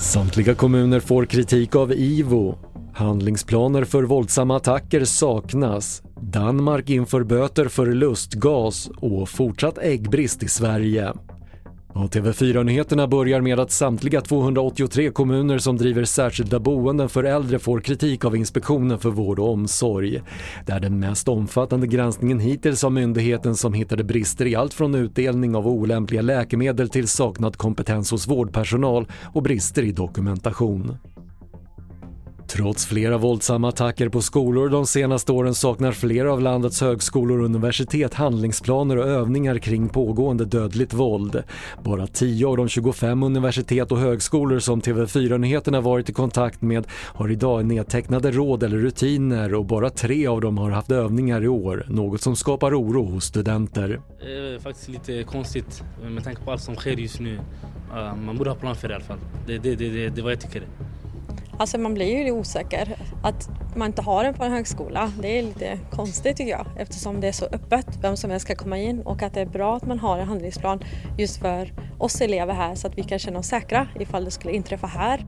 Samtliga kommuner får kritik av IVO. Handlingsplaner för våldsamma attacker saknas. Danmark inför böter för lustgas och fortsatt äggbrist i Sverige. Och TV4-nyheterna börjar med att samtliga 283 kommuner som driver särskilda boenden för äldre får kritik av Inspektionen för vård och omsorg. Det är den mest omfattande granskningen hittills av myndigheten som hittade brister i allt från utdelning av olämpliga läkemedel till saknad kompetens hos vårdpersonal och brister i dokumentation. Trots flera våldsamma attacker på skolor de senaste åren saknar flera av landets högskolor och universitet handlingsplaner och övningar kring pågående dödligt våld. Bara 10 av de 25 universitet och högskolor som TV4-nyheterna varit i kontakt med har idag nedtecknade råd eller rutiner och bara tre av dem har haft övningar i år, något som skapar oro hos studenter. Det är faktiskt lite konstigt med tanke på allt som sker just nu. Uh, man borde ha plan för det i alla fall. Det, det, det, det, det är vad jag tycker. Alltså man blir ju osäker. Att man inte har den på en högskola, det är lite konstigt tycker jag eftersom det är så öppet vem som helst ska komma in och att det är bra att man har en handlingsplan just för oss elever här så att vi kan känna oss säkra ifall det skulle inträffa här.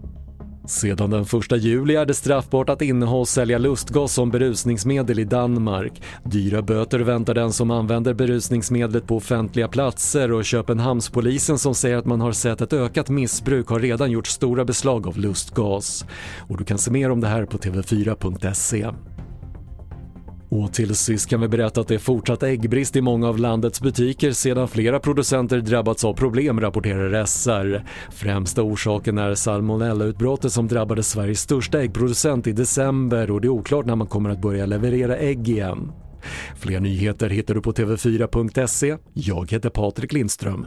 Sedan den 1 juli är det straffbart att inneha och sälja lustgas som berusningsmedel i Danmark. Dyra böter väntar den som använder berusningsmedlet på offentliga platser och Köpenhamnspolisen som säger att man har sett ett ökat missbruk har redan gjort stora beslag av lustgas. Och du kan se mer om det här på tv4.se. Och till sist kan vi berätta att det är fortsatt äggbrist i många av landets butiker sedan flera producenter drabbats av problem, rapporterar SR. Främsta orsaken är salmonellautbrottet som drabbade Sveriges största äggproducent i december och det är oklart när man kommer att börja leverera ägg igen. Fler nyheter hittar du på tv4.se. Jag heter Patrik Lindström.